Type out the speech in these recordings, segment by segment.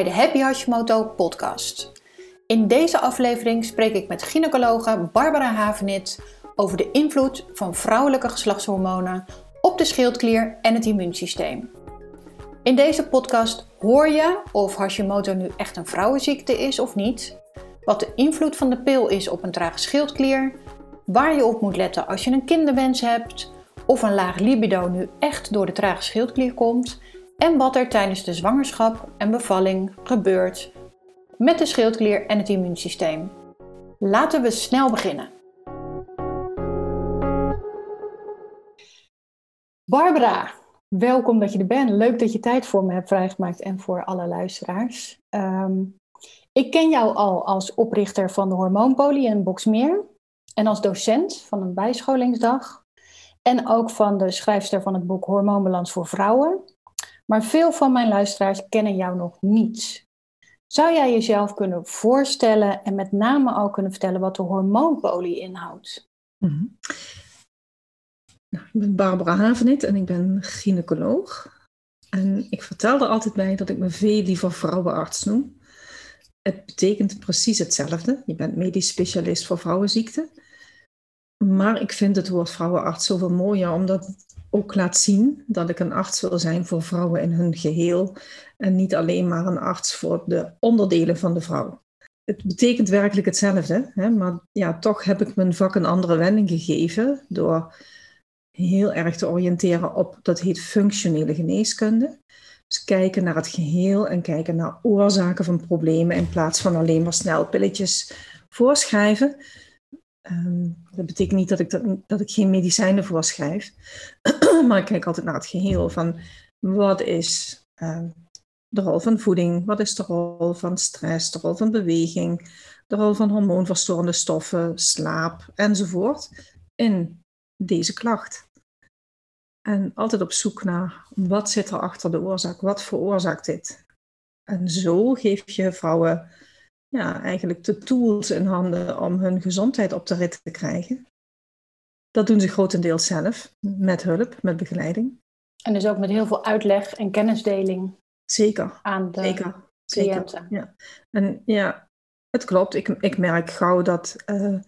Bij de Happy Hashimoto podcast. In deze aflevering spreek ik met gynaecologe Barbara Havenit over de invloed van vrouwelijke geslachtshormonen op de schildklier en het immuunsysteem. In deze podcast hoor je of Hashimoto nu echt een vrouwenziekte is of niet, wat de invloed van de pil is op een trage schildklier, waar je op moet letten als je een kinderwens hebt, of een laag libido nu echt door de trage schildklier komt en wat er tijdens de zwangerschap en bevalling gebeurt met de schildklier en het immuunsysteem. Laten we snel beginnen. Barbara, welkom dat je er bent. Leuk dat je tijd voor me hebt vrijgemaakt en voor alle luisteraars. Ehm, ik ken jou al als oprichter van de Hormoonpolie in Boxmeer en als docent van een bijscholingsdag. En ook van de schrijfster van het boek Hormoonbalans voor Vrouwen. Maar veel van mijn luisteraars kennen jou nog niet. Zou jij jezelf kunnen voorstellen en met name ook kunnen vertellen wat de hormoonpolie inhoudt? Mhm. Nou, ik ben Barbara Havenit en ik ben gynaecoloog. En ik vertel er altijd bij dat ik me veel liever vrouwenarts noem. Het betekent precies hetzelfde. Je bent medisch specialist voor vrouwenziekten. Maar ik vind het woord vrouwenarts zoveel mooier, omdat ook laat zien dat ik een arts wil zijn voor vrouwen in hun geheel en niet alleen maar een arts voor de onderdelen van de vrouw. Het betekent werkelijk hetzelfde, hè? maar ja, toch heb ik mijn vak een andere wending gegeven door heel erg te oriënteren op, dat heet functionele geneeskunde. Dus kijken naar het geheel en kijken naar oorzaken van problemen in plaats van alleen maar snel pilletjes voorschrijven. Ehm, dat betekent niet dat ik, dat, dat ik geen medicijnen voorschrijf, maar ik kijk altijd naar het geheel van wat is uh, de rol van voeding, wat is de rol van stress, de rol van beweging, de rol van hormoonverstorende stoffen, slaap enzovoort in deze klacht. En altijd op zoek naar wat zit er achter de oorzaak, wat veroorzaakt dit. En zo geef je vrouwen ja, eigenlijk de tools in handen om hun gezondheid op de rit te krijgen. Dat doen ze grotendeels zelf, met hulp, met begeleiding. En dus ook met heel veel uitleg en kennisdeling. Zeker. Aan de zeker, cliënten. Zeker, ja. En ja, het klopt. Ik, ik merk gauw dat uh,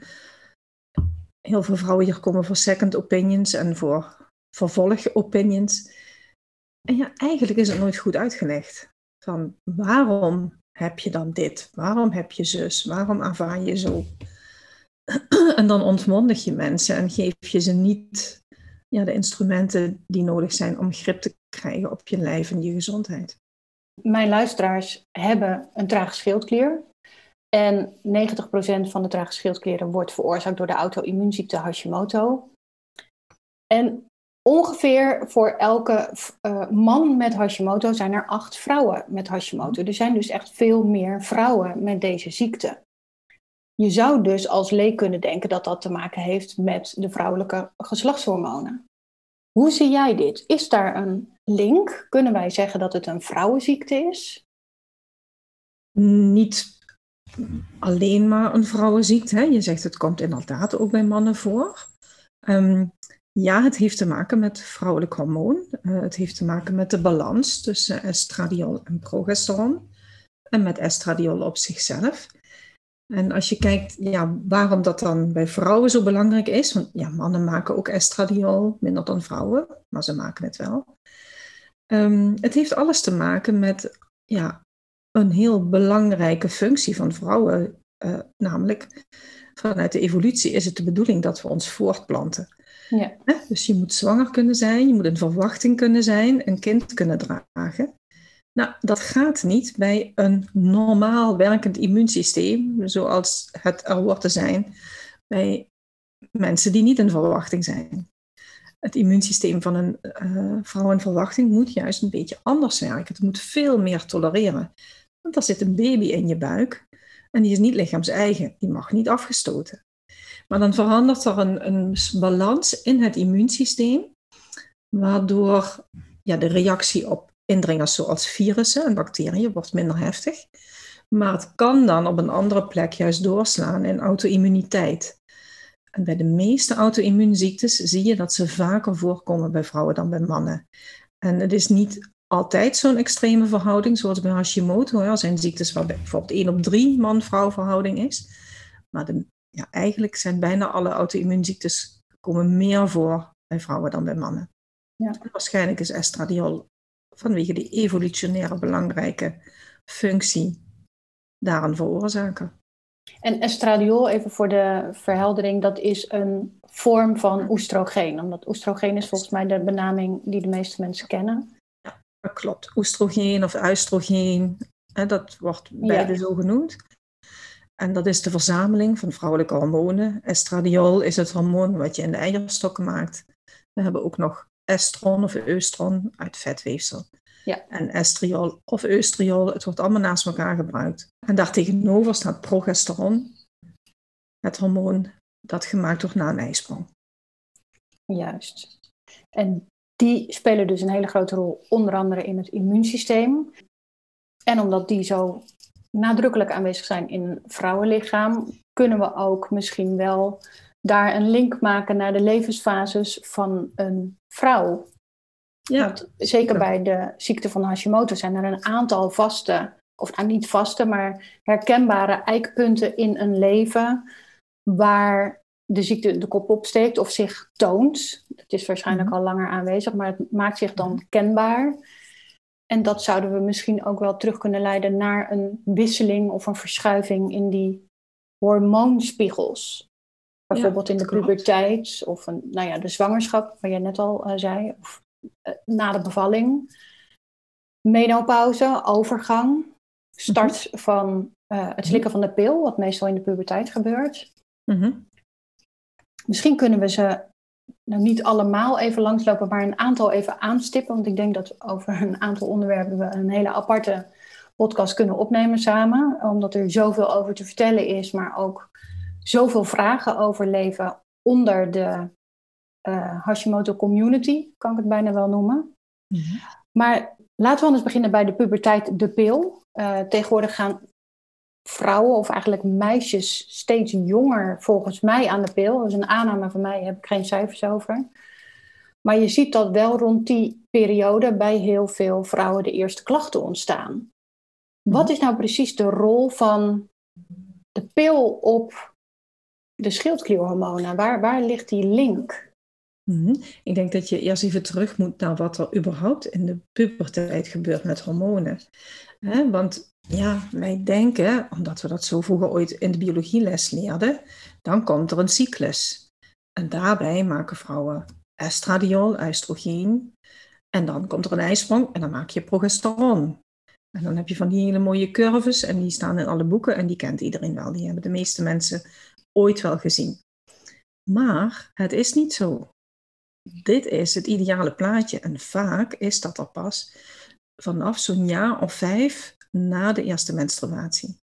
heel veel vrouwen hier komen voor second opinions en voor vervolgopinions. En ja, eigenlijk is het nooit goed uitgelegd. Van waarom heb je dan dit? Waarom heb je zus? Waarom ervaar je zo? en dan ontmondig je mensen en geef je ze niet ja, de instrumenten die nodig zijn om grip te krijgen op je lijf en je gezondheid. Mijn luisteraars hebben een trage schildklier. En 90% van de trage schildklieren wordt veroorzaakt door de auto-immuunziekte Hashimoto. En Ongeveer voor elke uh, man met Hashimoto zijn er acht vrouwen met Hashimoto. Er zijn dus echt veel meer vrouwen met deze ziekte. Je zou dus als leek kunnen denken dat dat te maken heeft met de vrouwelijke geslachtshormonen. Hoe zie jij dit? Is daar een link? Kunnen wij zeggen dat het een vrouwenziekte is? Niet alleen maar een vrouwenziekte. Je zegt het komt inderdaad ook bij mannen voor. Um, ja, het heeft te maken met vrouwelijk hormoon. Uh, het heeft te maken met de balans tussen estradiol en progesteron. En met estradiol op zichzelf. En als je kijkt ja, waarom dat dan bij vrouwen zo belangrijk is, want ja, mannen maken ook estradiol, minder dan vrouwen, maar ze maken het wel. Um, het heeft alles te maken met ja, een heel belangrijke functie van vrouwen, uh, namelijk vanuit de evolutie is het de bedoeling dat we ons voortplanten. Ja. Dus je moet zwanger kunnen zijn, je moet in verwachting kunnen zijn, een kind kunnen dragen. Nou, dat gaat niet bij een normaal werkend immuunsysteem, zoals het er wordt te zijn bij mensen die niet in verwachting zijn. Het immuunsysteem van een uh, vrouw in verwachting moet juist een beetje anders werken. Het moet veel meer tolereren. Want er zit een baby in je buik en die is niet lichaams-eigen, die mag niet afgestoten. Maar dan verandert er een, een balans in het immuunsysteem, waardoor ja, de reactie op indringers zoals virussen en bacteriën wordt minder heftig. Maar het kan dan op een andere plek juist doorslaan in auto-immuniteit. En bij de meeste auto-immuunziektes zie je dat ze vaker voorkomen bij vrouwen dan bij mannen. En het is niet altijd zo'n extreme verhouding, zoals bij Hashimoto. Er zijn ziektes waar bijvoorbeeld 1 op 3 man-vrouw verhouding is. Maar de, ja, eigenlijk zijn bijna alle auto-immuunziektes komen meer voor bij vrouwen dan bij mannen. Ja. waarschijnlijk is estradiol vanwege die evolutionaire belangrijke functie daar een veroorzaker. En estradiol, even voor de verheldering, dat is een vorm van oestrogeen. Omdat oestrogeen is volgens mij de benaming die de meeste mensen kennen. Ja, dat klopt. Oestrogeen of oestrogeen, dat wordt beide zo genoemd. En dat is de verzameling van vrouwelijke hormonen. Estradiol is het hormoon wat je in de eierstokken maakt. We hebben ook nog estron of oestron uit vetweefsel. Ja. En estriol of oestriol, het wordt allemaal naast elkaar gebruikt. En daartegenover staat progesteron, het hormoon dat gemaakt wordt na een ijsprong. Juist. En die spelen dus een hele grote rol, onder andere in het immuunsysteem. En omdat die zo nadrukkelijk aanwezig zijn in een vrouwenlichaam, kunnen we ook misschien wel daar een link maken naar de levensfases van een vrouw. Ja. Want zeker bij de ziekte van Hashimoto zijn er een aantal vaste, of nou niet vaste, maar herkenbare eikpunten in een leven waar de ziekte de kop opsteekt of zich toont. Het is waarschijnlijk mhm. al langer aanwezig, maar het maakt zich dan mhm. kenbaar. En dat zouden we misschien ook wel terug kunnen leiden naar een wisseling of een verschuiving in die hormoonspiegels. Bijvoorbeeld in de puberteit of een, nou ja, de zwangerschap, waar jij net al uh, zei, of uh, na de bevalling. Menopauze, overgang, start mhm. van uh, het slikken van de pil, wat meestal in de puberteit gebeurt. Mm Misschien kunnen we ze nou, niet allemaal even langslopen, maar een aantal even aanstippen. Want ik denk dat over een aantal onderwerpen we een hele aparte podcast kunnen opnemen samen. Omdat er zoveel over te vertellen is, maar ook zoveel vragen over leven onder de uh, Hashimoto community, kan ik het bijna wel noemen. Mhm. Maar laten we anders beginnen bij de puberteit, de pil. Uh, tegenwoordig gaan vrouwen of eigenlijk meisjes steeds jonger volgens mij aan de pil. Dat is een aanname van mij, daar heb ik geen cijfers over. Maar je ziet dat wel rond die periode bij heel veel vrouwen de eerste klachten ontstaan. Wat is nou precies de rol van de pil op de schildklierhormonen? Waar, waar ligt die link? Mhm. Ik denk dat je eerst even terug moet naar wat er überhaupt in de puberteit gebeurt met hormonen. want ja, wij denken, omdat we dat zo vroeger ooit in de biologieles leerden, dan komt er een cyclus. En daarbij maken vrouwen estradiol, oestrogeen. En dan komt er een ijsprong en dan maak je progesteron. En dan heb je van die hele mooie curves en die staan in alle boeken en die kent iedereen wel. Die hebben de meeste mensen ooit wel gezien. Maar het is niet zo. Dit is het ideale plaatje en vaak is dat er pas vanaf zo'n jaar of vijf na de eerste menstruatie.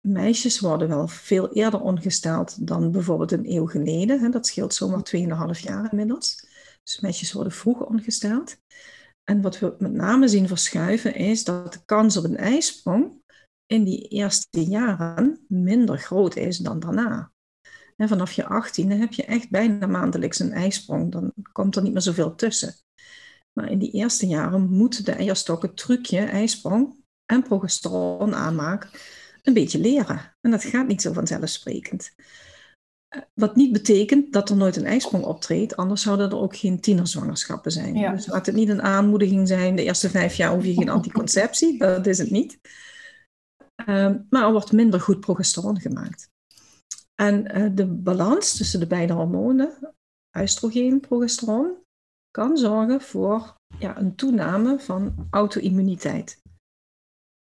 meisjes worden wel veel eerder ongesteld dan bijvoorbeeld een eeuw geleden. Dat scheelt zomaar 2,5 jaar inmiddels. Dus meisjes worden vroeg ongesteld. En wat we met name zien verschuiven is dat de kans op een ijsprong in die eerste jaren minder groot is dan daarna. Vanaf je 18e heb je echt bijna maandelijks een ijsprong. Dan komt er niet meer zoveel tussen. Maar in die eerste jaren moeten de eierstok het trucje ijsprong en progesteron aanmaak een beetje leren. En dat gaat niet zo vanzelfsprekend. Eh, wat niet betekent dat er nooit een ijsprong optreedt, anders zouden er ook geen tienerzwangerschappen zijn. Dus laat het niet een aanmoediging zijn, de eerste vijf jaar hoef je geen anticonceptie, dat is het niet. Ehm, maar er wordt minder goed progesteron gemaakt. En uh, de balans tussen de beide hormonen, oestrogeen, progesteron, kan zorgen voor ja, een toename van auto-immuniteit.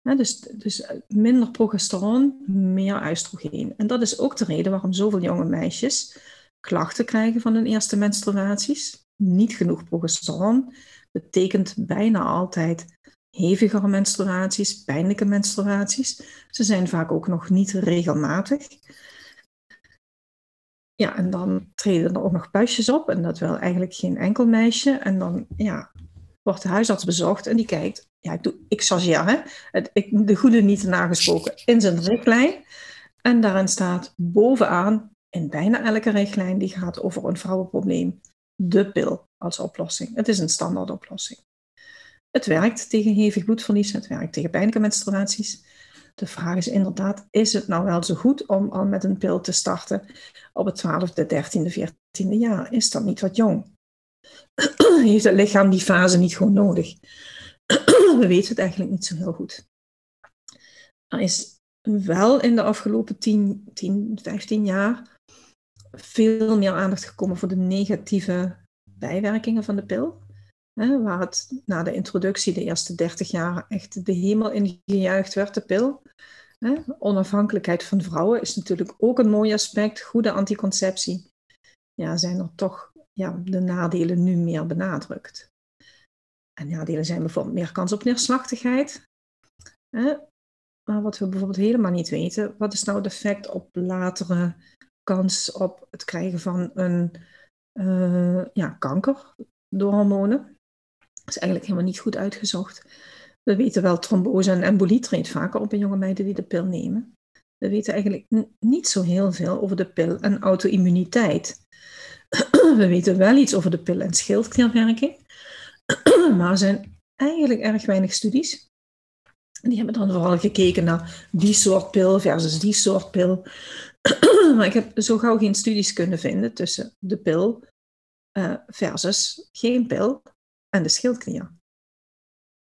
Dus, dus eh, minder progesteron, meer oestrogeen. En dat is ook de reden waarom zoveel jonge meisjes klachten krijgen van hun eerste menstruaties. Niet genoeg progesteron betekent bijna altijd hevigere menstruaties, pijnlijke menstruaties. Ze zijn vaak ook nog niet regelmatig. Ja, en dan treden er ook nog puistjes op en dat wil eigenlijk geen enkel meisje. En dan ja, wordt de huisarts bezocht en die kijkt, ja, ik, doe, ik chargeer, hè, ik, de goede niet nagesproken, in zijn richtlijn. En daarin staat bovenaan, in bijna elke richtlijn die gaat over een vrouwenprobleem, de pil als oplossing. Het is een standaardoplossing. Het werkt tegen hevig bloedverlies, het werkt tegen pijnlijke menstruaties. De vraag is inderdaad, is het nou wel zo goed om al met een pil te starten op het 12e, 13e, 14e jaar? Is dat niet wat jong? Heeft het lichaam die fase niet gewoon nodig? We weten het eigenlijk niet zo heel goed. Er is wel in de afgelopen 10, 10 15 jaar veel meer aandacht gekomen voor de negatieve bijwerkingen van de pil. Waar het na de introductie de eerste 30 jaar echt de hemel in gejuicht werd, de pil. Hè. Onafhankelijkheid van vrouwen is natuurlijk ook een mooi aspect. Goede anticonceptie. Ja, zijn er toch ja, de nadelen nu meer benadrukt. En nadelen zijn bijvoorbeeld meer kans op neerslachtigheid. Hè. Maar wat we bijvoorbeeld helemaal niet weten, wat is nou het effect op latere kans op het krijgen van een uh, ja, kanker door hormonen? Dat is eigenlijk helemaal niet goed uitgezocht. We weten wel, trombose en embolie treedt vaker op in jonge meiden die de pil nemen. We weten eigenlijk niet zo heel veel over de pil en auto-immuniteit. We weten wel iets over de pil en schildklierwerking, maar er zijn eigenlijk erg weinig studies. Die hebben dan vooral gekeken naar die soort pil versus die soort pil. maar ik heb zo gauw geen studies kunnen vinden tussen de pil uh, versus geen pil en de schildklier.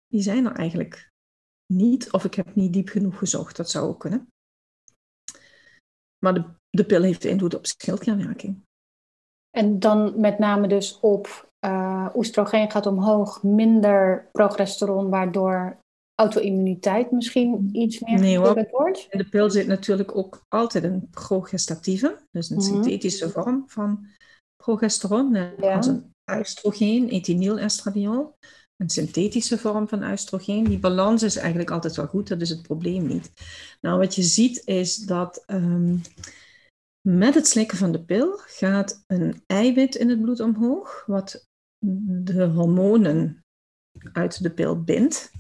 Die zijn er eigenlijk niet, of ik heb niet diep genoeg gezocht, dat zou ook kunnen. Maar de, de pil heeft invloed op schildklierwerking. En dan met name dus op uh, oestrogeen gaat omhoog, minder progesteron, waardoor auto-immuniteit misschien iets meer nee, wordt? In de pil zit natuurlijk ook altijd een progestatieve, dus een mhm. synthetische vorm van progesteron, ja. als een oestrogeen, ethinylestradiol, een synthetische vorm van oestrogeen. Die balans is eigenlijk altijd wel goed, dat is het probleem niet. Nou, wat je ziet is dat um, met het slikken van de pil gaat een eiwit in het bloed omhoog, wat de hormonen uit de pil bindt.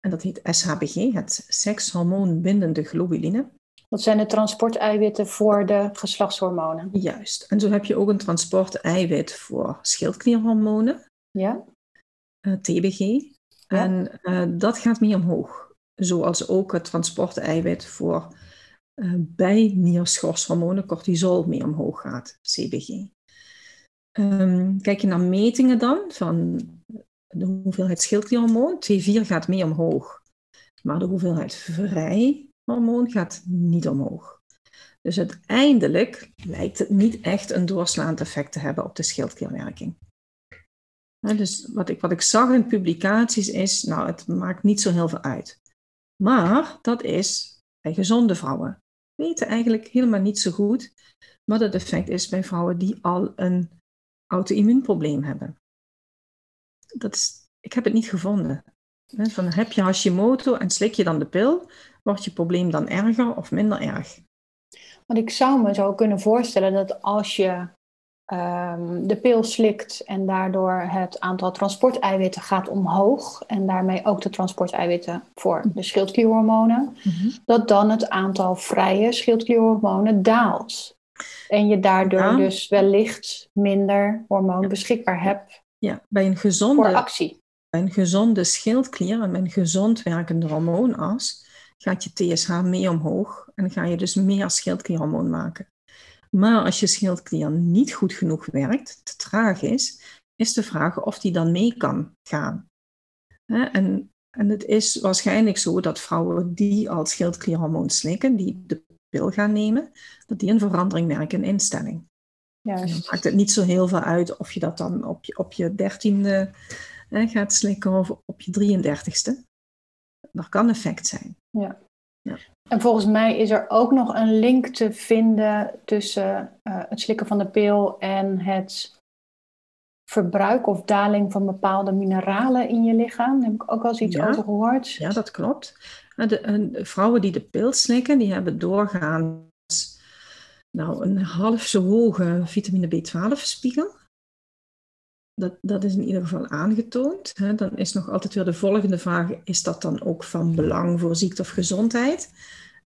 En dat heet SHBG, het sekshormoonbindende globuline. Dat zijn de transporteiwitten voor de geslachtshormonen. Juist. En zo heb je ook een transporteiwit voor schildklierhormonen. Ja. Uh, eh, TBG. Ja. En uh, dat gaat mee omhoog. Zoals ook het transporteiwit voor uh, bijnierschorshormonen, cortisol, mee omhoog gaat. CBG. Um, kijk je naar metingen dan van de hoeveelheid schildklierhormoon. T4 gaat mee omhoog. Maar de hoeveelheid vrij hormoon gaat niet omhoog. Dus uiteindelijk lijkt het niet echt een doorslaand effect te hebben op de schildklierwerking. dus wat ik, wat ik zag in publicaties is, nou, het maakt niet zo heel veel uit. Maar dat is bij gezonde vrouwen. Weten eigenlijk helemaal niet zo goed wat het effect is bij vrouwen die al een auto-immuunprobleem hebben. Dat is, ik heb het niet gevonden. Van, heb je Hashimoto en slik je dan de pil, wordt je probleem dan erger of minder erg? Want ik zou me zo kunnen voorstellen dat als je um, de pil slikt en daardoor het aantal transporteiwitten gaat omhoog en daarmee ook de transporteiwitten voor de schildklierhormonen, mm dat dan het aantal vrije schildklierhormonen daalt. En je daardoor dus wellicht minder hormoon beschikbaar hebt ja, bij een gezonde, voor actie. Bij een gezonde schildklier en een gezond werkende hormoonas gaat je TSH mee omhoog en ga je dus meer schildklierhormoon maken. Maar als je schildklier niet goed genoeg werkt, te traag is, is de vraag of die dan mee kan gaan. En, en het is waarschijnlijk zo dat vrouwen die al schildklierhormoon slikken, die de pil gaan nemen, dat die een verandering merken in instelling. Ja. Dan maakt het niet zo heel veel uit of je dat dan op je, op je dertiende gaat slikken of op je 33ste. Dat kan effect zijn. Ja. ja. En volgens mij is er ook nog een link te vinden tussen uh, het slikken van de pil en het verbruik of daling van bepaalde mineralen in je lichaam. Daar heb ik ook al eens iets over gehoord. Ja, dat klopt. De, de, vrouwen die de pil slikken, die hebben doorgaans nou, een half zo hoge vitamine B12-spiegel dat, dat is in ieder geval aangetoond. Hè. Dan is nog altijd weer de volgende vraag: is dat dan ook van belang voor ziekte of gezondheid?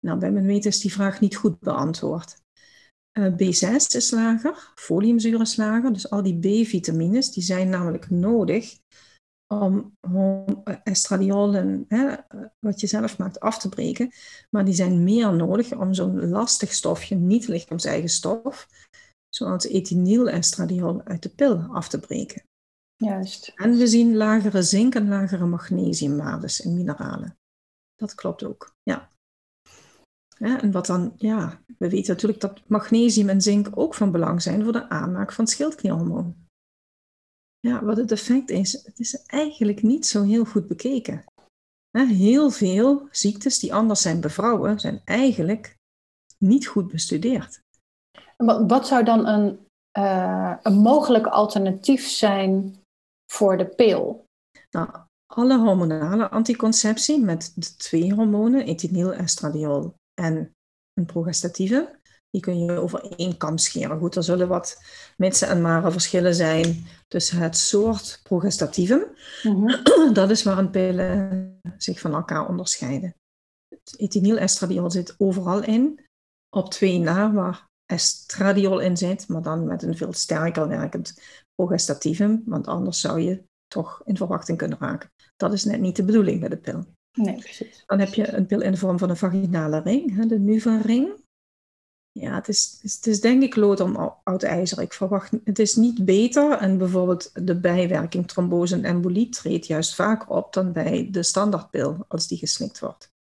Nou, bij mijn weten is die vraag niet goed beantwoord. Uh, B6 is lager, foliumzuur is lager, dus al die B-vitamines die zijn namelijk nodig om estradiol en hè, wat je zelf maakt af te breken. Maar die zijn meer nodig om zo'n lastig stofje, niet lichaams-eigen stof, zoals ethinylestradiol uit de pil af te breken. Juist. En we zien lagere zink en lagere magnesiumwaardes in mineralen. Dat klopt ook, ja. En wat dan, ja, we weten natuurlijk dat magnesium en zink ook van belang zijn voor de aanmaak van schildklierhormoon. Ja, wat het effect is, het is eigenlijk niet zo heel goed bekeken. Heel veel ziektes die anders zijn bij vrouwen, zijn eigenlijk niet goed bestudeerd. Wat zou dan een, uh, een mogelijk alternatief zijn voor de pil? Nou, alle hormonale anticonceptie met de twee hormonen, ethinyl, estradiol en een progestatieve, die kun je over één kam scheren. Goed, er zullen wat mitsen en maren verschillen zijn tussen het soort progestatieven. Mhm. Dat is waar een pillen zich van elkaar onderscheiden. Het ethinylestradiol zit overal in, op twee na waar estradiol in zit, maar dan met een veel sterker werkend progestatievum, want anders zou je toch in verwachting kunnen raken. Dat is net niet de bedoeling bij de pil. Nee, precies. Dan heb je een pil in de vorm van een vaginale ring, de NuvaRing. Ja, het is, het is denk ik lood om oud ijzer. Ik verwacht, het is niet beter en bijvoorbeeld de bijwerking trombose en embolie treedt juist vaker op dan bij de standaardpil als die geslikt wordt.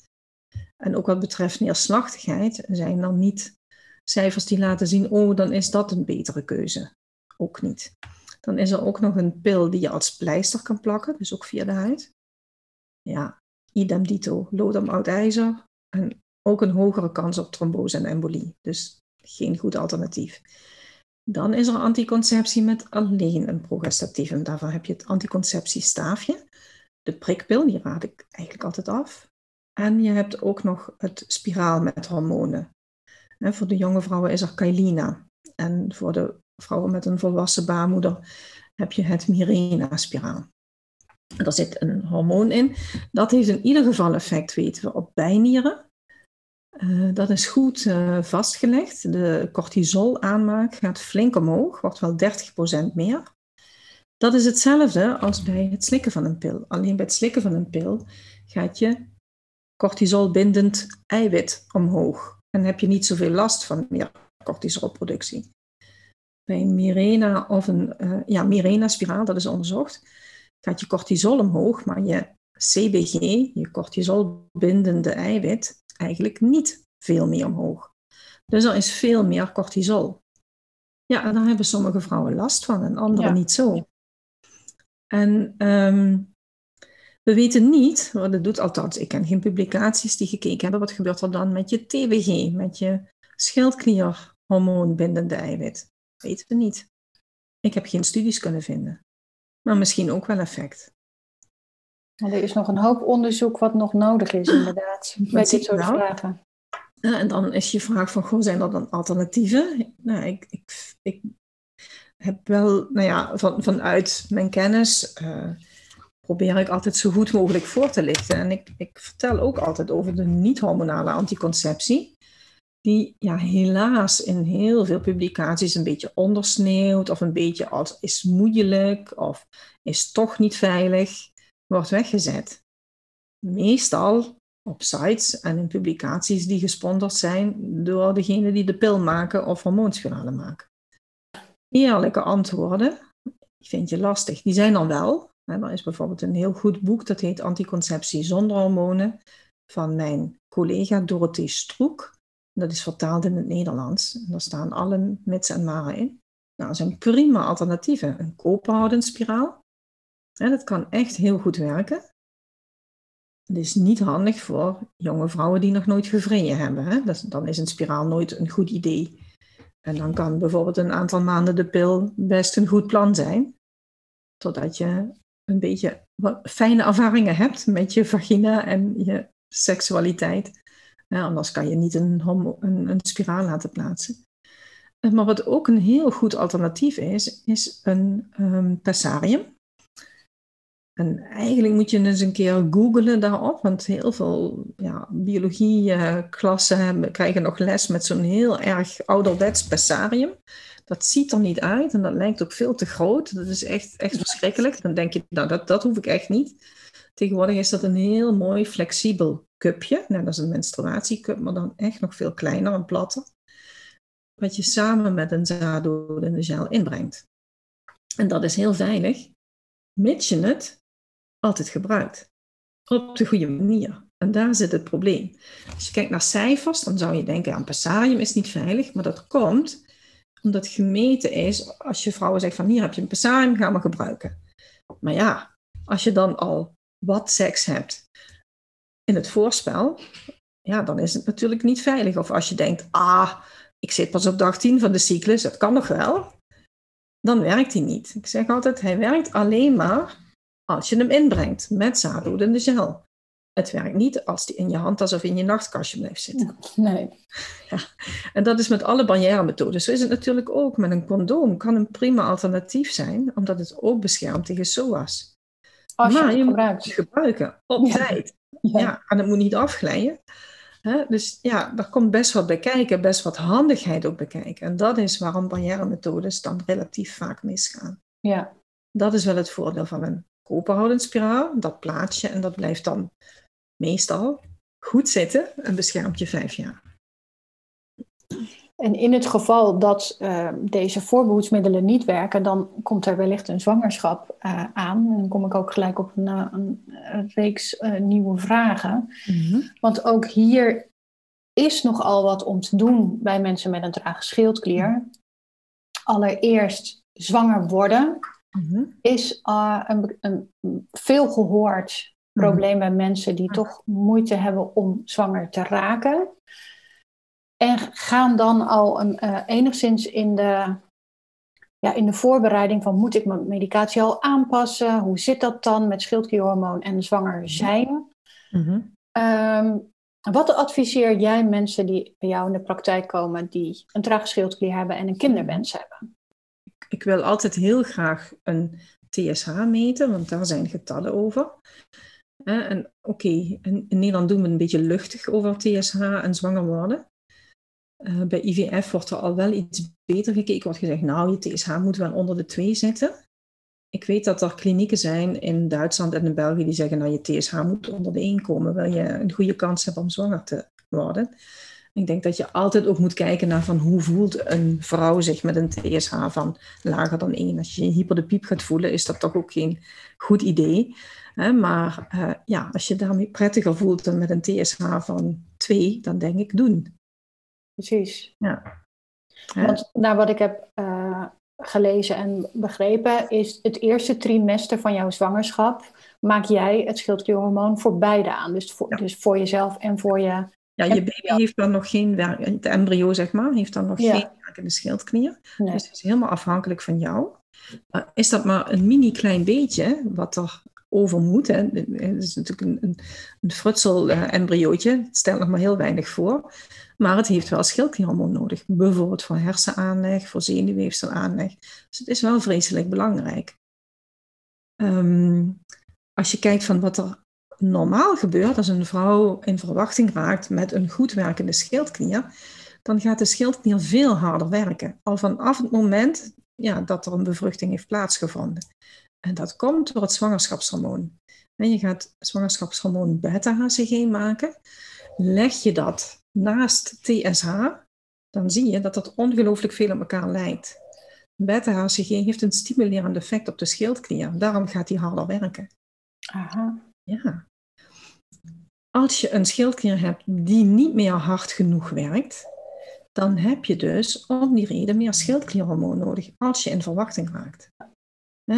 En ook wat betreft neerslachtigheid zijn er niet cijfers die laten zien, oh, dan is dat een betere keuze. Ook niet. Dan is er ook nog een pil die je als pleister kan plakken, dus ook via de huid. Ja, idem dito, lood om oud ijzer. En ook een hogere kans op trombose en embolie. Dus geen goed alternatief. Dan is er anticonceptie met alleen een progestatief. daarvoor heb je het anticonceptiestaafje. De prikpil, die raad ik eigenlijk altijd af. En je hebt ook nog het spiraal met hormonen. En voor de jonge vrouwen is er Kailina. En voor de vrouwen met een volwassen baarmoeder heb je het Mirena-spiraal. Er zit een hormoon in. Dat heeft in ieder geval effect, weten we, op bijnieren. Uh, dat is goed uh, vastgelegd. De cortisolaanmaak gaat flink omhoog, wordt wel 30% meer. Dat is hetzelfde als bij het slikken van een pil. Alleen bij het slikken van een pil gaat je cortisolbindend eiwit omhoog. En heb je niet zoveel last van meer cortisolproductie. Bij een Mirena of een uh, ja, Mirena-spiraal, dat is onderzocht, gaat je cortisol omhoog, maar je CBG, je cortisolbindende eiwit, eigenlijk niet veel meer omhoog. Dus er is veel meer cortisol. Ja, en daar hebben sommige vrouwen last van en andere niet zo. En ehm, we weten niet, dat doet althans, ik ken geen publicaties die gekeken hebben, wat gebeurt er dan met je TBG, met je schildklierhormoonbindende eiwit. Weten we niet. Ik heb geen studies kunnen vinden. Maar misschien ook wel effect. Er is nog een hoop onderzoek wat nog nodig is, inderdaad, bij dit soort nou? vragen. en dan is je vraag van, goh, zijn er dan alternatieven? Nou, ik, ik, ik heb wel, nou ja, van, vanuit mijn kennis uh, probeer ik altijd zo goed mogelijk voor te lichten. En ik, ik vertel ook altijd over de niet-hormonale anticonceptie, die ja, helaas in heel veel publicaties een beetje ondersneeuwt of een beetje als is moeilijk of is toch niet veilig wordt weggezet. Meestal op sites en in publicaties die gesponsord zijn door degene die de pil maken of hormoonspiralen maken. Eerlijke antwoorden vind je lastig. Die zijn er wel. Er is bijvoorbeeld een heel goed boek dat heet Anticonceptie zonder hormonen van mijn collega Dorothee Stroek. Dat is vertaald in het Nederlands. En daar staan alle mits en maren in. Nou, dat zijn prima alternatieven. Een koperhoudend spiraal en dat kan echt heel goed werken. Het is niet handig voor jonge vrouwen die nog nooit gevreden hebben. Hè? dan is een spiraal nooit een goed idee. En dan kan bijvoorbeeld een aantal maanden de pil best een goed plan zijn. Totdat je een beetje fijne ervaringen hebt met je vagina en je seksualiteit. Anders kan je niet een, een, een spiraal laten plaatsen. Maar wat ook een heel goed alternatief is, is een um, pessarium. En eigenlijk moet je eens een keer googlen daarop, want heel veel ja, biologieklassen krijgen nog les met zo'n heel erg ouderwets pessarium. Dat Dat ziet er niet uit en dat lijkt ook veel te groot. Dat is echt, echt verschrikkelijk. Dan denk je, nou, dat, dat hoef ik echt niet. Tegenwoordig is dat een heel mooi flexibel cupje. Nou, dat is een menstruatiecup, maar dan echt nog veel kleiner en platter. Wat je samen met een zaaddodende gel inbrengt. En dat is heel veilig, mits je het altijd gebruikt. Op de goede manier. En daar zit het probleem. Als je kijkt naar cijfers, dan zou je denken, een passarium is niet veilig. Maar dat komt omdat gemeten is, als je vrouwen zegt van hier heb je een passarium, ga maar gebruiken. Maar ja, als je dan al wat seks hebt in het voorspel, ja, dan is het natuurlijk niet veilig. Of als je denkt, ah, ik zit pas op dag 10 van de cyclus, dat kan nog wel. Dan werkt hij niet. Ik zeg altijd, hij werkt alleen maar als je hem inbrengt met zaaddoedende gel. Het werkt niet als die in je handtas of in je nachtkastje blijft zitten. Nee. Ja. En dat is met alle barrière-methoden. Zo is het natuurlijk ook met een condoom. Kan een prima alternatief zijn, omdat het ook beschermt tegen SOA's. Als maar je je het moet gebruikt. het gebruiken, op Ja. tijd. Ja. Ja. en het moet niet afglijden. Dus ja, daar komt best wat bij kijken, best wat handigheid ook bij kijken. En dat is waarom barrière-methodes dan relatief vaak misgaan. ja. Dat is wel het voordeel van een koperhoudend spiraal. Dat plaats je en dat blijft dan meestal goed zitten en beschermt je vijf jaar. En in het geval dat eh, deze voorbehoedsmiddelen niet werken, dan komt er wellicht een zwangerschap eh, aan. En dan kom ik ook gelijk op een, eh, een, een reeks eh, nieuwe vragen. Want ook hier is nogal wat om te doen bij mensen met een trage schildklier. Allereerst zwanger worden Mhm. is een, een veel gehoord probleem bij mensen die toch moeite hebben om zwanger te raken. En gaan dan al een, uh, enigszins in de, ja, in de voorbereiding van moet ik mijn medicatie al aanpassen? Hoe zit dat dan met schildklierhormoon en zwanger zijn? Mhm. Um, wat adviseer jij mensen die bij jou in de praktijk komen die een trage schildklier hebben en een kinderwens hebben? Ik wil altijd heel graag een TSH meten, want daar zijn getallen over. Eh, en oké, okay, in, Nederland doen we een beetje luchtig over TSH en zwanger worden. Uh, bij IVF wordt er al wel iets beter gekeken. Wordt gezegd, nou, je TSH moet wel onder de 2 zitten. Ik weet dat er klinieken zijn in Duitsland en in België die zeggen, nou, je TSH moet onder de 1 komen. Wil je een goede kans hebben om zwanger te worden. Ik denk dat je altijd ook moet kijken naar van hoe voelt een vrouw zich met een TSH van lager dan 1. Als je je hyper de piep gaat voelen, is dat toch ook geen goed idee. Maar uh, ja, als je daarmee prettiger voelt dan met een TSH van 2, dan denk ik doen. Precies. Ja. Want naar wat ik heb uh, gelezen en begrepen, is het eerste trimester van jouw zwangerschap maak jij het schildklierhormoon voor beide aan. Dus voor, ja. dus voor jezelf en voor je ja, je baby heeft dan nog geen werk, het embryo zeg maar, heeft dan nog ja. geen werkende schildklier. Nee. Dus het is helemaal afhankelijk van jou. Maar is dat maar een mini klein beetje wat er over? Hè? Het is natuurlijk een, een, een uh, embryootje, het stelt nog maar heel weinig voor. Maar het heeft wel schildklierhormoon nodig. Bijvoorbeeld voor hersenaanleg, voor zenuwweefselaanleg. Dus het is wel vreselijk belangrijk. Um, als je kijkt van wat er normaal gebeurt als een vrouw in verwachting raakt met een goed werkende schildklier, dan gaat de schildklier veel harder werken. Al vanaf het moment ja, dat er een bevruchting heeft plaatsgevonden. En dat komt door het zwangerschapshormoon. En je gaat zwangerschapshormoon beta-HCG maken. Leg je dat naast TSH, dan zie je dat dat ongelooflijk veel op elkaar lijkt. Beta-HCG heeft een stimulerend effect op de schildklier. Daarom gaat die harder werken. Aha. Ja. Als je een schildklier hebt die niet meer hard genoeg werkt, dan heb je dus om die reden meer schildklierhormoon nodig als je in verwachting raakt.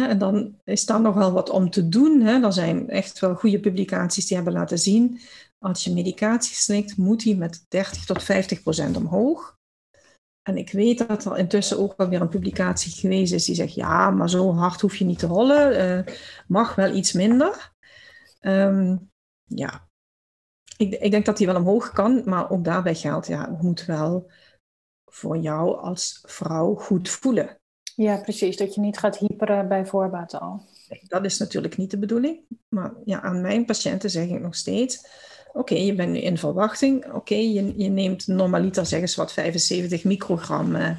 En dan is daar nogal wat om te doen. Er zijn echt wel goede publicaties die hebben laten zien, als je medicatie slikt, moet die met 30 tot 50 procent omhoog. En ik weet dat er intussen ook wel weer een publicatie geweest is die zegt, ja, maar zo hard hoef je niet te rollen, uh, mag wel iets minder. Um, ja, ik, ik, denk dat die wel omhoog kan, maar ook daarbij geldt, ja, het moet wel voor jou als vrouw goed voelen. Ja, precies. Dat je niet gaat hyperen bij voorbaat al. Nee, dat is natuurlijk niet de bedoeling. Maar ja, aan mijn patiënten zeg ik nog steeds, oké, okay, je bent nu in verwachting. Oké, okay, je, je, neemt normaliter, zeg eens wat, 75 microgram uh, uh,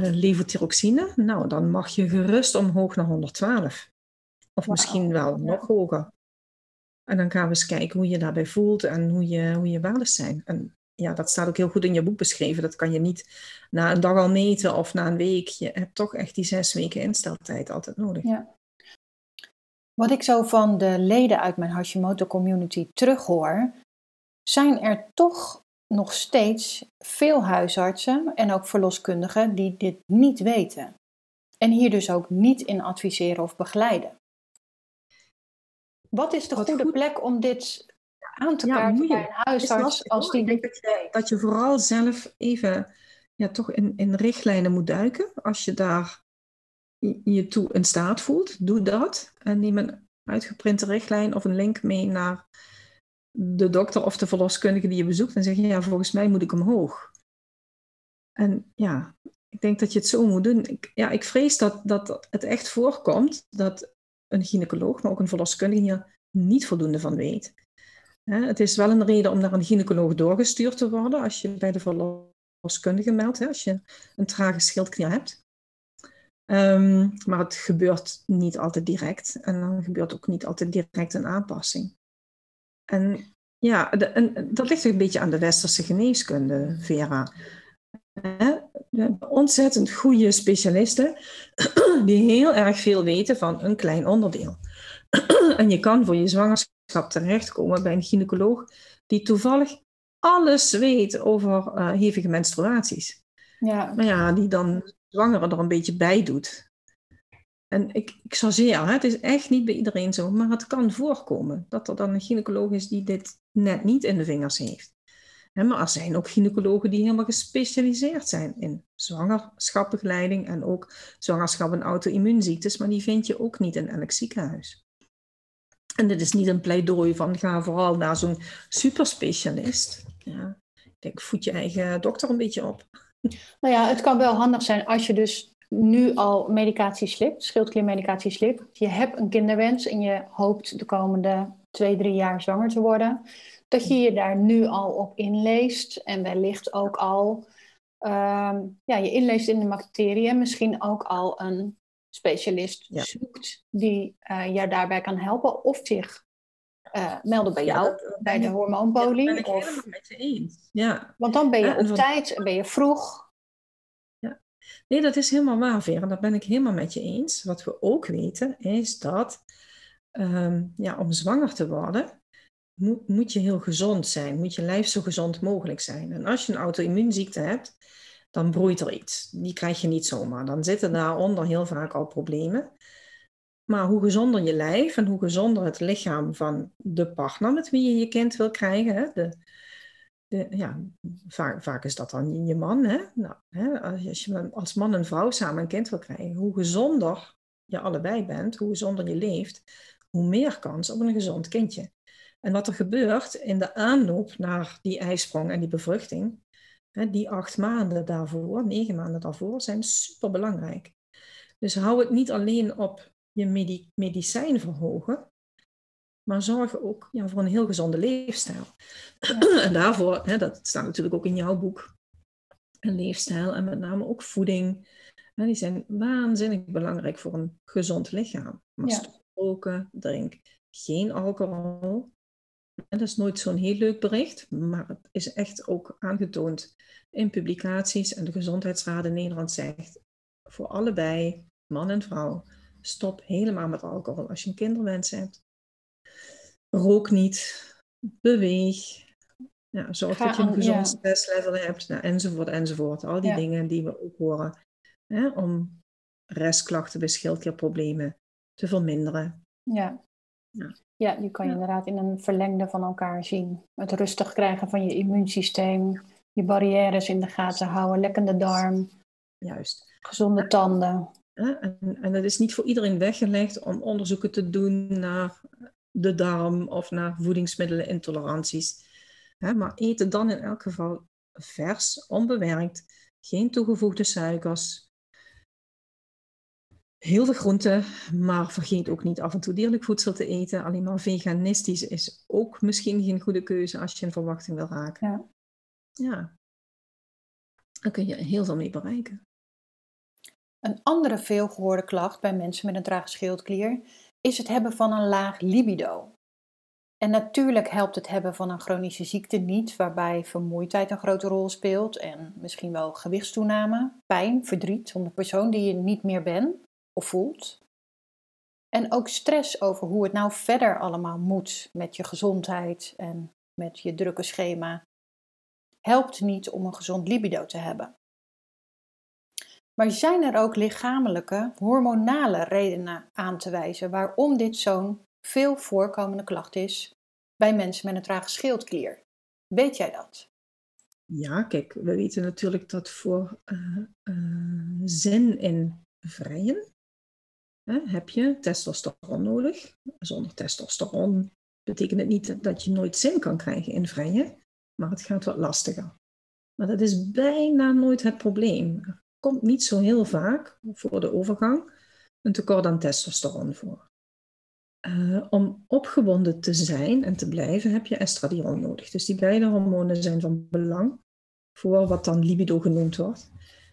levothyroxine, nou, dan mag je gerust omhoog naar 112. Of misschien wel nog hoger. En dan gaan we eens kijken hoe je daarbij voelt en hoe je, hoe je waardes zijn. En ja, dat staat ook heel goed in je boek beschreven. Dat kan je niet na een dag al meten of na een week. Je hebt toch echt die zes weken insteltijd altijd nodig. Ja. Wat ik zo van de leden uit mijn Hashimoto community terughoor, zijn er toch nog steeds veel huisartsen en ook verloskundigen die dit niet weten. En hier dus ook niet in adviseren of begeleiden. Wat is de goede plek om dit aan te kaarten bij een huisarts? Als die... Ik denk dat je, dat je vooral zelf even ja, toch in, in richtlijnen moet duiken. Als je daar je toe in staat voelt, doe dat. En neem een uitgeprinte richtlijn of een link mee naar de dokter of de verloskundige die je bezoekt en zeg je, ja, volgens mij moet ik omhoog. En ja, ik denk dat je het zo moet doen. Ik, ja, ik vrees dat, dat het echt voorkomt dat een gynaecoloog, maar ook een verloskundige hier niet voldoende van weet. Het is wel een reden om naar een gynaecoloog doorgestuurd te worden als je bij de verloskundige meldt, als je een trage schildklier hebt. Ehm, maar het gebeurt niet altijd direct en dan gebeurt ook niet altijd direct een aanpassing. En ja, dat ligt een beetje aan de westerse geneeskunde, Vera. We hebben ontzettend goede specialisten die heel erg veel weten van een klein onderdeel. en je kan voor je zwangerschap terechtkomen bij een gynaecoloog die toevallig alles weet over uh, hevige menstruaties. Ja. Maar ja, die dan zwangere er een beetje bij doet. En ik, ik hè, het is echt niet bij iedereen zo, maar het kan voorkomen dat er dan een gynaecoloog is die dit net niet in de vingers heeft. Maar er zijn ook gynaecologen die helemaal gespecialiseerd zijn in zwangerschapbegeleiding en ook zwangerschap en auto-immuunziektes, maar die vind je ook niet in elk ziekenhuis. En dit is niet een pleidooi van ga vooral naar zo'n superspecialist. Ja, ik denk, voed je eigen dokter een beetje op. Nou ja, het kan wel handig zijn als je dus nu al medicatie slipt, schildkliermedicatie slipt. Je hebt een kinderwens en je hoopt de komende twee, drie jaar zwanger te worden. Dat je je daar nu al op inleest en wellicht ook al ehm, ja, je inleest in de materie en misschien ook al een specialist zoekt die uh, jou daarbij kan helpen of zich uh, melden bij jou, bij de hormoonpolie. Ja, ben ik of... met je eens. Ja. Want dan ben je op tijd en ben je vroeg. Ja. Nee, dat is helemaal waar, Vera. Dat ben ik helemaal met je eens. Wat we ook weten, is dat ehm, ja, om zwanger te worden, moet, moet je heel gezond zijn. Moet je lijf zo gezond mogelijk zijn. En als je een auto-immuunziekte hebt, dan broeit er iets. Die krijg je niet zomaar. Dan zitten daaronder heel vaak al problemen. Maar hoe gezonder je lijf en hoe gezonder het lichaam van de partner met wie je je kind wil krijgen, de, de, ja, vaak, is dat dan je man. Hè? Nou, hè, als je als man en vrouw samen een kind wil krijgen, hoe gezonder je allebei bent, hoe gezonder je leeft, hoe meer kans op een gezond kindje. En wat er gebeurt in de aanloop naar die ijsprong en die bevruchting, die acht maanden daarvoor, negen maanden daarvoor, zijn super belangrijk. Dus hou het niet alleen op je medicijn verhogen, maar zorg ook ja, voor een heel gezonde leefstijl. en daarvoor, hè, dat staat natuurlijk ook in jouw boek, een leefstijl en met name ook voeding. Hè, die zijn waanzinnig belangrijk voor een gezond lichaam. Maar ja. roken, drink geen alcohol. Dat is nooit zo'n heel leuk bericht, maar het is echt ook aangetoond in publicaties. En de Gezondheidsraad in Nederland zegt voor allebei, man en vrouw, stop helemaal met alcohol als je een kinderwens hebt. Rook niet, beweeg. Ja, zorg dat je een gezond stresslevel hebt, nou, enzovoort, enzovoort. Al die dingen die we ook horen hè, om restklachten bij schildklierproblemen te verminderen. Ja. ja. Ja, die kan je inderdaad in een verlengde van elkaar zien. Het rustig krijgen van je immuunsysteem, je barrières in de gaten houden, lekkende darm. Juist. Gezonde tanden. En, en het is niet voor iedereen weggelegd om onderzoeken te doen naar de darm of naar voedingsmiddelenintoleranties. Maar eet het dan in elk geval vers, onbewerkt, geen toegevoegde suikers, heel veel groenten, maar vergeet ook niet af en toe dierlijk voedsel te eten. Alleen maar veganistisch is ook misschien geen goede keuze als je een verwachting wil raken. Ja. ja. Dan kun je heel veel mee bereiken. Een andere veelgehoorde klacht bij mensen met een trage schildklier is het hebben van een laag libido. En natuurlijk helpt het hebben van een chronische ziekte niet, waarbij vermoeidheid een grote rol speelt en misschien wel gewichtstoename, pijn, verdriet om de persoon die je niet meer bent of voelt. En ook stress over hoe het nou verder allemaal moet met je gezondheid en met je drukke schema helpt niet om een gezond libido te hebben. Maar zijn er ook lichamelijke, hormonale redenen aan te wijzen waarom dit zo'n veel voorkomende klacht is bij mensen met een trage schildklier? Weet jij dat? Ja, kijk, we weten natuurlijk dat voor uh, uh, zin in vrijen heb je testosteron nodig. Zonder testosteron betekent het niet dat je nooit zin kan krijgen in vrijen, maar het gaat wat lastiger. Maar dat is bijna nooit het probleem. Er komt niet zo heel vaak voor de overgang een tekort aan testosteron voor. Uh, om opgewonden te zijn en te blijven heb je estradiol nodig. Dus die beide hormonen zijn van belang voor wat dan libido genoemd wordt.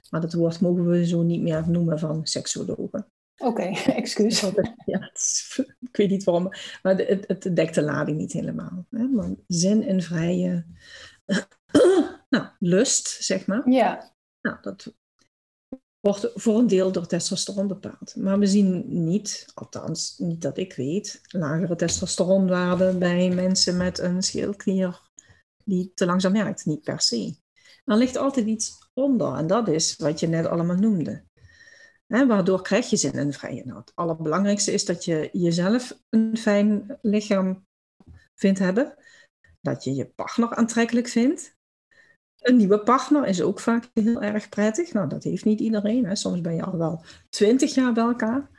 Maar dat woord mogen we zo niet meer noemen van seksologen. Oké, okay, excuus. Ja, ik weet niet waarom, maar het, het dekt de lading niet helemaal. Hè? Maar zin en vrije nou, lust, zeg maar. Ja. Nou, dat wordt voor een deel door testosteron bepaald. Maar we zien niet, althans niet dat ik weet, lagere testosteronwaarden bij mensen met een schildklier die te langzaam werkt. Niet per se. Er ligt altijd iets onder en dat is wat je net allemaal noemde. Waardoor krijg je zin in vrije nou, Het allerbelangrijkste is dat je jezelf een fijn lichaam vindt hebben. Dat je je partner aantrekkelijk vindt. Een nieuwe partner is ook vaak heel erg prettig. Nou, dat heeft niet iedereen. Hè. Soms ben je al wel twintig jaar bij elkaar.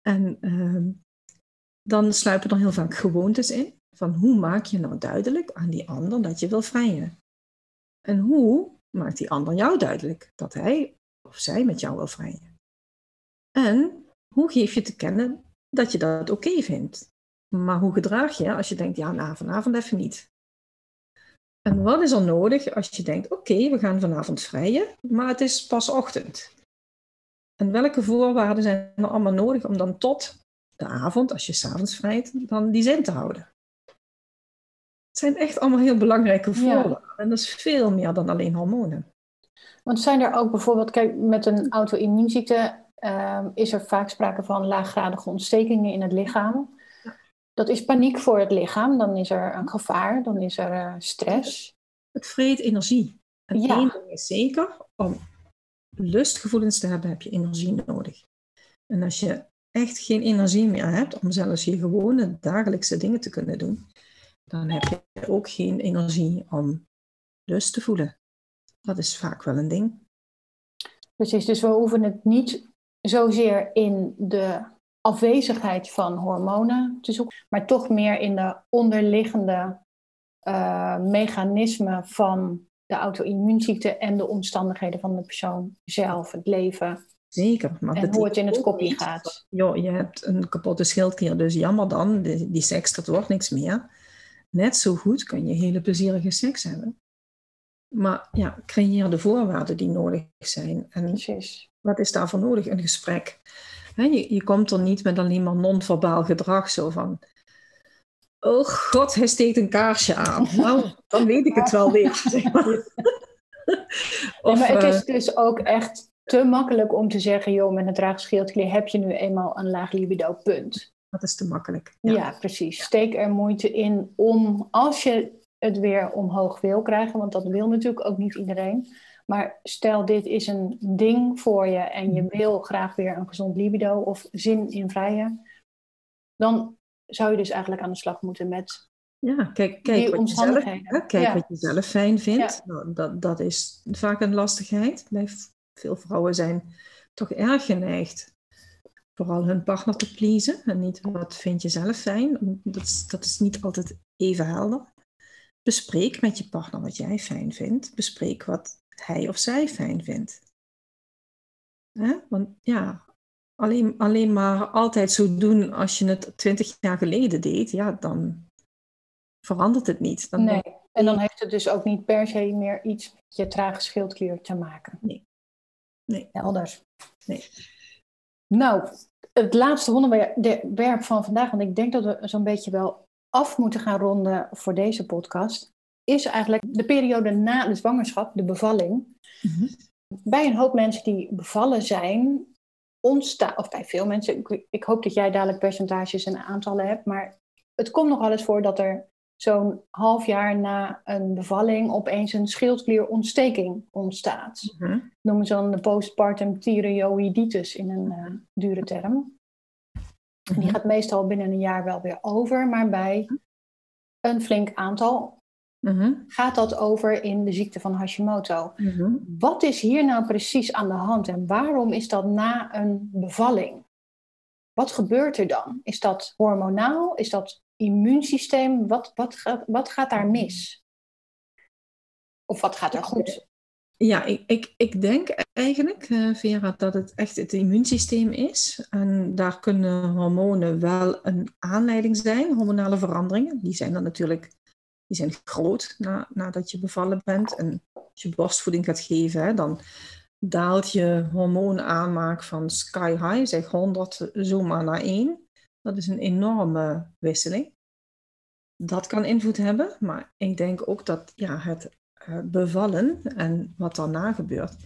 En uh, dan sluipen er heel vaak gewoontes in. Van hoe maak je nou duidelijk aan die ander dat je wil vrijen? En hoe maakt die ander jou duidelijk dat hij of zij met jou wil vrijen? En hoe geef je te kennen dat je dat oké vindt? Maar hoe gedraag je als je denkt, ja, nou, vanavond even niet. En wat is er nodig als je denkt, oké, we gaan vanavond vrijen, maar het is pas ochtend. En welke voorwaarden zijn er allemaal nodig om dan tot de avond, als je s'avonds vrijt, dan die zin te houden? Het zijn echt allemaal heel belangrijke voorwaarden. En dat is veel meer dan alleen hormonen. Want zijn er ook bijvoorbeeld, kijk, met een auto-immuunziekte uh, is er vaak sprake van laaggradige ontstekingen in het lichaam. Dat is paniek voor het lichaam, dan is er een gevaar, dan is er uh, stress. Het vreet energie. En ja. één ding is zeker, om lustgevoelens te hebben, heb je energie nodig. En als je echt geen energie meer hebt om zelfs je gewone dagelijkse dingen te kunnen doen, dan heb je ook geen energie om lust te voelen. Dat is vaak wel een ding. Precies, dus we hoeven het niet zozeer in de afwezigheid van hormonen te zoeken, maar toch meer in de onderliggende uh, mechanismen van de auto-immuunziekte en de omstandigheden van de persoon zelf, het leven. Zeker. Maar en hoe het in het kopje gaat. Jo, je hebt een kapotte schildklier, dus jammer dan, die, die seks, dat wordt niks meer. Net zo goed kun je hele plezierige seks hebben. Maar ja, creëer de voorwaarden die nodig zijn. En Precies. wat is daarvoor nodig? Een gesprek. je, je komt er niet met alleen maar non-verbaal gedrag, zo van... Oh god, hij steekt een kaarsje aan. Nou, dan weet ik het wel weer. Zeg maar. of, maar het is eh, dus ook echt te makkelijk om te zeggen... joh, met een traag schildklier heb je nu eenmaal een laag libido, punt. Dat is te makkelijk. Ja, ja precies. Steek er moeite in om, als je het weer omhoog wil krijgen, want dat wil natuurlijk ook niet iedereen. Maar stel dit is een ding voor je en je wil graag weer een gezond libido of zin in vrije, dan zou je dus eigenlijk aan de slag moeten met ja, kijk, kijk wat je zelf, kijk wat je zelf fijn vindt. Dat, dat is vaak een lastigheid. Veel vrouwen zijn toch erg geneigd vooral hun partner te pleasen en niet wat vind je zelf fijn. Dat is, dat is niet altijd even helder. Bespreek met je partner wat jij fijn vindt. Bespreek wat hij of zij fijn vindt. Want ja, alleen, alleen maar altijd zo doen als je het twintig jaar geleden deed, ja, dan verandert het niet. Dan nee, en dan heeft het dus ook niet per se meer iets met je trage schildklier te maken. Nee. Nee. Helder. Nee. Nou, het laatste onderwerp van vandaag, want ik denk dat we zo'n beetje wel af moeten gaan ronden voor deze podcast, is eigenlijk de periode na de zwangerschap, de bevalling. Mhm. Bij een hoop mensen die bevallen zijn, ontstaat, of bij veel mensen, ik, ik hoop dat jij dadelijk percentages en aantallen hebt, maar het komt nog wel eens voor dat er zo'n half jaar na een bevalling opeens een schildklierontsteking ontstaat. Mhm. Noemen ze dan de postpartum thyreoiditis in een uh, dure term. Die Mhm. gaat meestal binnen een jaar wel weer over, maar bij een flink aantal Mhm. gaat dat over in de ziekte van Hashimoto. Mhm. Wat is hier nou precies aan de hand en waarom is dat na een bevalling? Wat gebeurt er dan? Is dat hormonaal? Is dat immuunsysteem? Wat, wat, wat gaat daar mis? Of wat gaat er goed? Ja, ik, ik, ik denk eigenlijk, eh, Vera, dat het echt het immuunsysteem is. En daar kunnen hormonen wel een aanleiding zijn, hormonale veranderingen. Die zijn dan natuurlijk die zijn groot na, nadat je bevallen bent. En als je borstvoeding gaat geven, hè, dan daalt je hormoonaanmaak van sky high, zeg 100 zomaar naar 1. Dat is een enorme wisseling. Dat kan invloed hebben, maar ik denk ook dat ja, het bevallen en wat daarna gebeurt.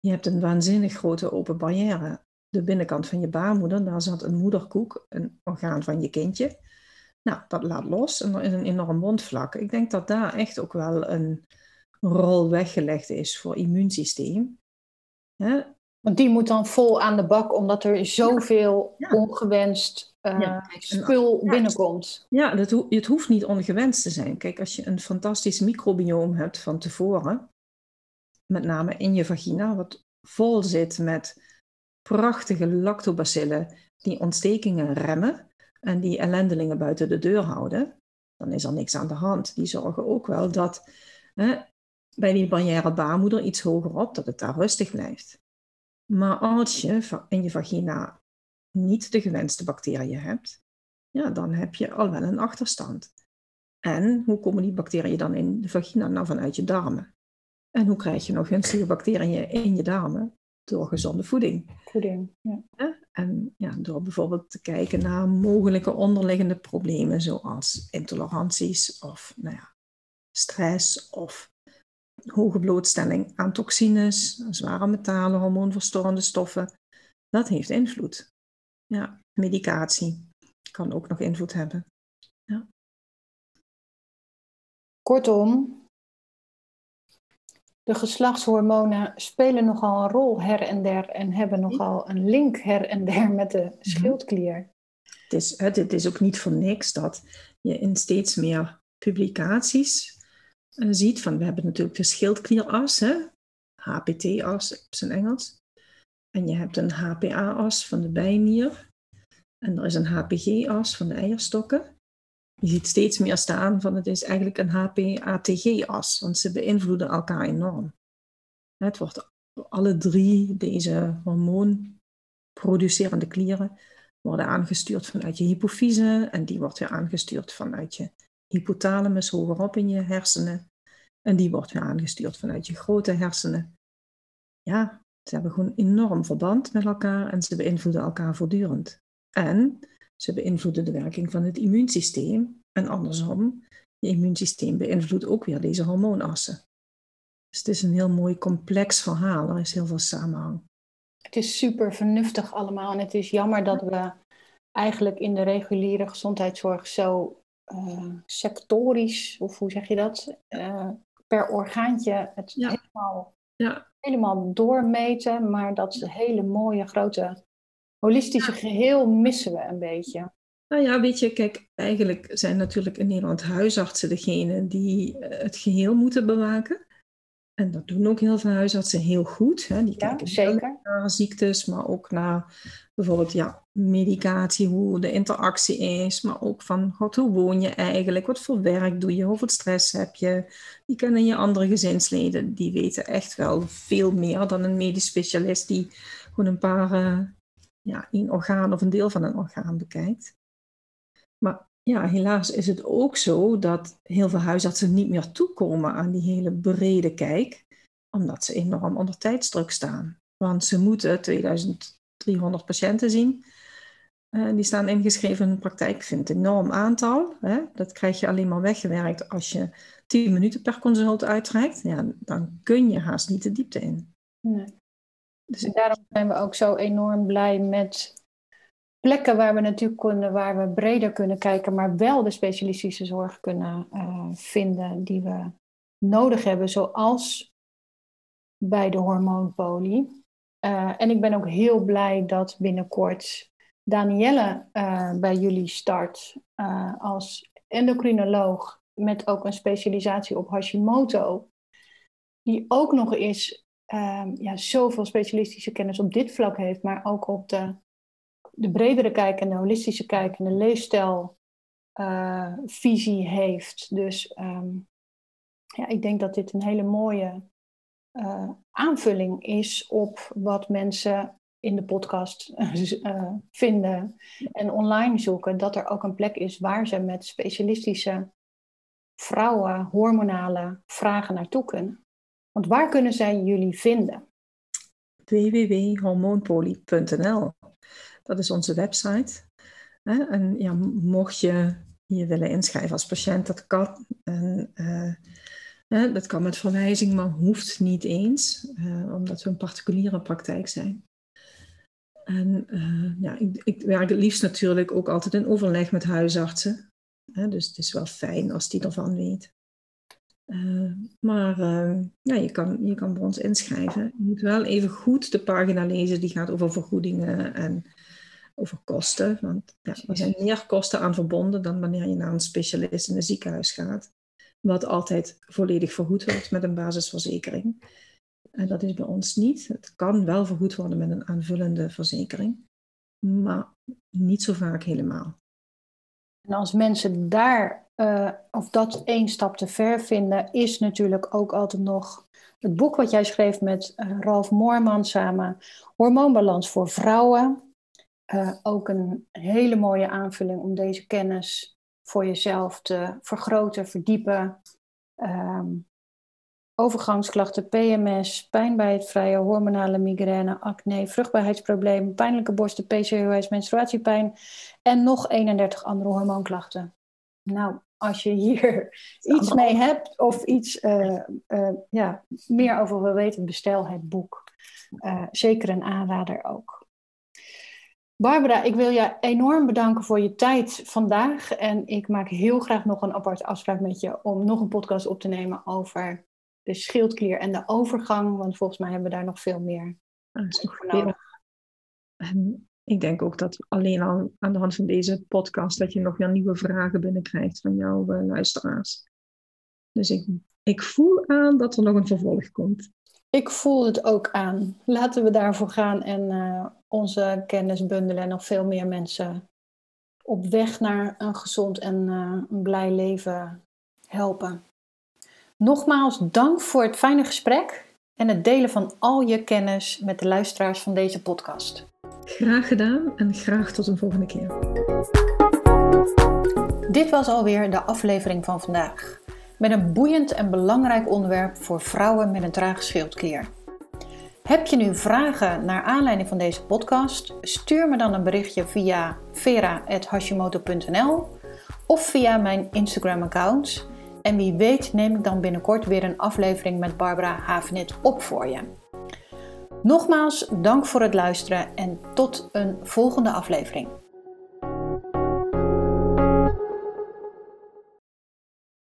Je hebt een waanzinnig grote open barrière. De binnenkant van je baarmoeder, daar zat een moederkoek, een orgaan van je kindje. Nou, dat laat los en er is een enorm mondvlak. Ik denk dat daar echt ook wel een rol weggelegd is voor immuunsysteem. Want die moet dan vol aan de bak, omdat er zoveel ja. ongewenst uh, ja. spul ja. binnenkomt. Ja, dat ho het hoeft niet ongewenst te zijn. Kijk, als je een fantastisch microbioom hebt van tevoren, met name in je vagina, wat vol zit met prachtige lactobacillen die ontstekingen remmen en die ellendelingen buiten de deur houden, dan is er niks aan de hand. Die zorgen ook wel dat hè, bij die barrière baarmoeder iets hogerop, dat het daar rustig blijft. Maar als je in je vagina niet de gewenste bacteriën hebt, ja, dan heb je al wel een achterstand. En hoe komen die bacteriën dan in de vagina? Nou, vanuit je darmen. En hoe krijg je nog gunstige bacteriën in je darmen? Door gezonde voeding. Voeding, ja. En ja, door bijvoorbeeld te kijken naar mogelijke onderliggende problemen, zoals intoleranties of nou ja, stress of hoge blootstelling aan toxines, zware metalen, hormoonverstorende stoffen. Dat heeft invloed. Ja, medicatie kan ook nog invloed hebben. Ja. Kortom, de geslachtshormonen spelen nogal een rol her en der en hebben nogal een link her en der met de schildklier. Het is, het is ook niet voor niks dat je in steeds meer publicaties uh, ziet van, we hebben natuurlijk de schildklieras, hè? HPT-as op zijn Engels. En je hebt een HPA-as van de bijnier. En er is een HPG-as van de eierstokken. Je ziet steeds meer staan van het is eigenlijk een HPATG-as, want ze beïnvloeden elkaar enorm. Het wordt alle drie deze hormoonproducerende klieren worden aangestuurd vanuit je hypofyse en die wordt weer aangestuurd vanuit je hypothalamus hogerop in je hersenen en die wordt weer aangestuurd vanuit je grote hersenen. Ja, ze hebben gewoon enorm verband met elkaar en ze beïnvloeden elkaar voortdurend. En ze beïnvloeden de werking van het immuunsysteem. En andersom, je immuunsysteem beïnvloedt ook weer deze hormoonassen. Dus het is een heel mooi complex verhaal. Er is heel veel samenhang. Het is super vernuftig allemaal. En het is jammer dat we eigenlijk in de reguliere gezondheidszorg zo uh, sectorisch, of hoe zeg je dat, uh, per orgaantje het Ja. helemaal, Ja, helemaal doormeten. Maar dat hele mooie grote holistische geheel missen we een beetje. nou ja, weet je, kijk, eigenlijk zijn natuurlijk in Nederland huisartsen degene die eh, het geheel moeten bewaken. En dat doen ook heel veel huisartsen heel goed. Hè. Die Ja, kijken zeker. naar ziektes, maar ook naar bijvoorbeeld ja, medicatie, hoe de interactie is, maar ook van God, hoe woon je eigenlijk, wat voor werk doe je, hoeveel stress heb je. Die kennen je andere gezinsleden, die weten echt wel veel meer dan een medisch specialist die gewoon een paar, eh, ja, één orgaan of een deel van een orgaan bekijkt. Maar ja, helaas is het ook zo dat heel veel huisartsen niet meer toekomen aan die hele brede kijk, omdat ze enorm onder tijdsdruk staan. Want ze moeten 2300 patiënten zien. Uh, die staan ingeschreven in de praktijk. Ik vind het een enorm aantal. Hè? Dat krijg je alleen maar weggewerkt als je 10 minuten per consult uittrekt. Ja, dan kun je haast niet de diepte in. Nee. Dus daarom zijn we ook zo enorm blij met plekken waar we natuurlijk kunnen, waar we breder kunnen kijken, maar wel de specialistische zorg kunnen uh, vinden die we nodig hebben, zoals bij de hormoonpolie. Uh, en ik ben ook heel blij dat binnenkort Danielle uh, bij jullie start als endocrinoloog met ook een specialisatie op Hashimoto. Die ook nog eens ja, zoveel specialistische kennis op dit vlak heeft, maar ook op de de bredere kijk en de holistische kijk en de leefstijlvisie uh, heeft. Dus um, ja, ik denk dat dit een hele mooie uh, aanvulling is op wat mensen in de podcast uh, vinden en online zoeken. Dat er ook een plek is waar ze met specialistische vrouwen, hormonale vragen naartoe kunnen. Want waar kunnen zij jullie vinden? www.hormoonpolie.nl dat is onze website. En ja, mocht je je willen inschrijven als patiënt, dat kan. En, uh, dat kan met verwijzing, maar hoeft niet eens, uh, omdat we een particuliere praktijk zijn. En uh, ja, ik, ik, werk het liefst natuurlijk ook altijd in overleg met huisartsen. dus het is wel fijn als die ervan weet. maar ja, je, kan, je kan bij ons inschrijven. Je moet wel even goed de pagina lezen die gaat over vergoedingen en over kosten. Want ja, er zijn meer kosten aan verbonden dan wanneer je naar een specialist in een ziekenhuis gaat. Wat altijd volledig vergoed wordt met een basisverzekering. En dat is bij ons niet. Het kan wel vergoed worden met een aanvullende verzekering, maar niet zo vaak helemaal. En als mensen daar uh, of dat één stap te ver vinden, is natuurlijk ook altijd nog het boek wat jij schreef met uh, Ralf Moorman samen, Hormoonbalans voor vrouwen. Uh, ook een hele mooie aanvulling om deze kennis voor jezelf te vergroten, verdiepen. Um, overgangsklachten, PMS, pijn bij het vrije, hormonale migraine, acne, vruchtbaarheidsproblemen, pijnlijke borsten, PCOS, menstruatiepijn en nog 31 andere hormoonklachten. Nou, als je hier iets mee hebt of iets uh, uh, ja, meer over wil weten, bestel het boek. zeker een aanrader ook. Barbara, ik wil je enorm bedanken voor je tijd vandaag. En ik maak heel graag nog een aparte afspraak met je om nog een podcast op te nemen over de schildklier en de overgang. Want volgens mij hebben we daar nog veel meer voor nodig. En ik denk ook dat alleen al aan de hand van deze podcast dat je nog weer nieuwe vragen binnenkrijgt van jouw uh, luisteraars. Dus ik, ik voel aan dat er nog een vervolg komt. Ik voel het ook aan. Laten we daarvoor gaan en uh, onze kennis bundelen en nog veel meer mensen op weg naar een gezond en uh, een blij leven helpen. Nogmaals dank voor het fijne gesprek en het delen van al je kennis met de luisteraars van deze podcast. Graag gedaan en graag tot een volgende keer. Dit was alweer de aflevering van vandaag met een boeiend en belangrijk onderwerp voor vrouwen met een trage schildklier. Heb je nu vragen naar aanleiding van deze podcast? Stuur me dan een berichtje via vera.hashimoto.nl of via mijn Instagram-account. En wie weet neem ik dan binnenkort weer een aflevering met Barbara Havenit op voor je. Nogmaals, dank voor het luisteren en tot een volgende aflevering.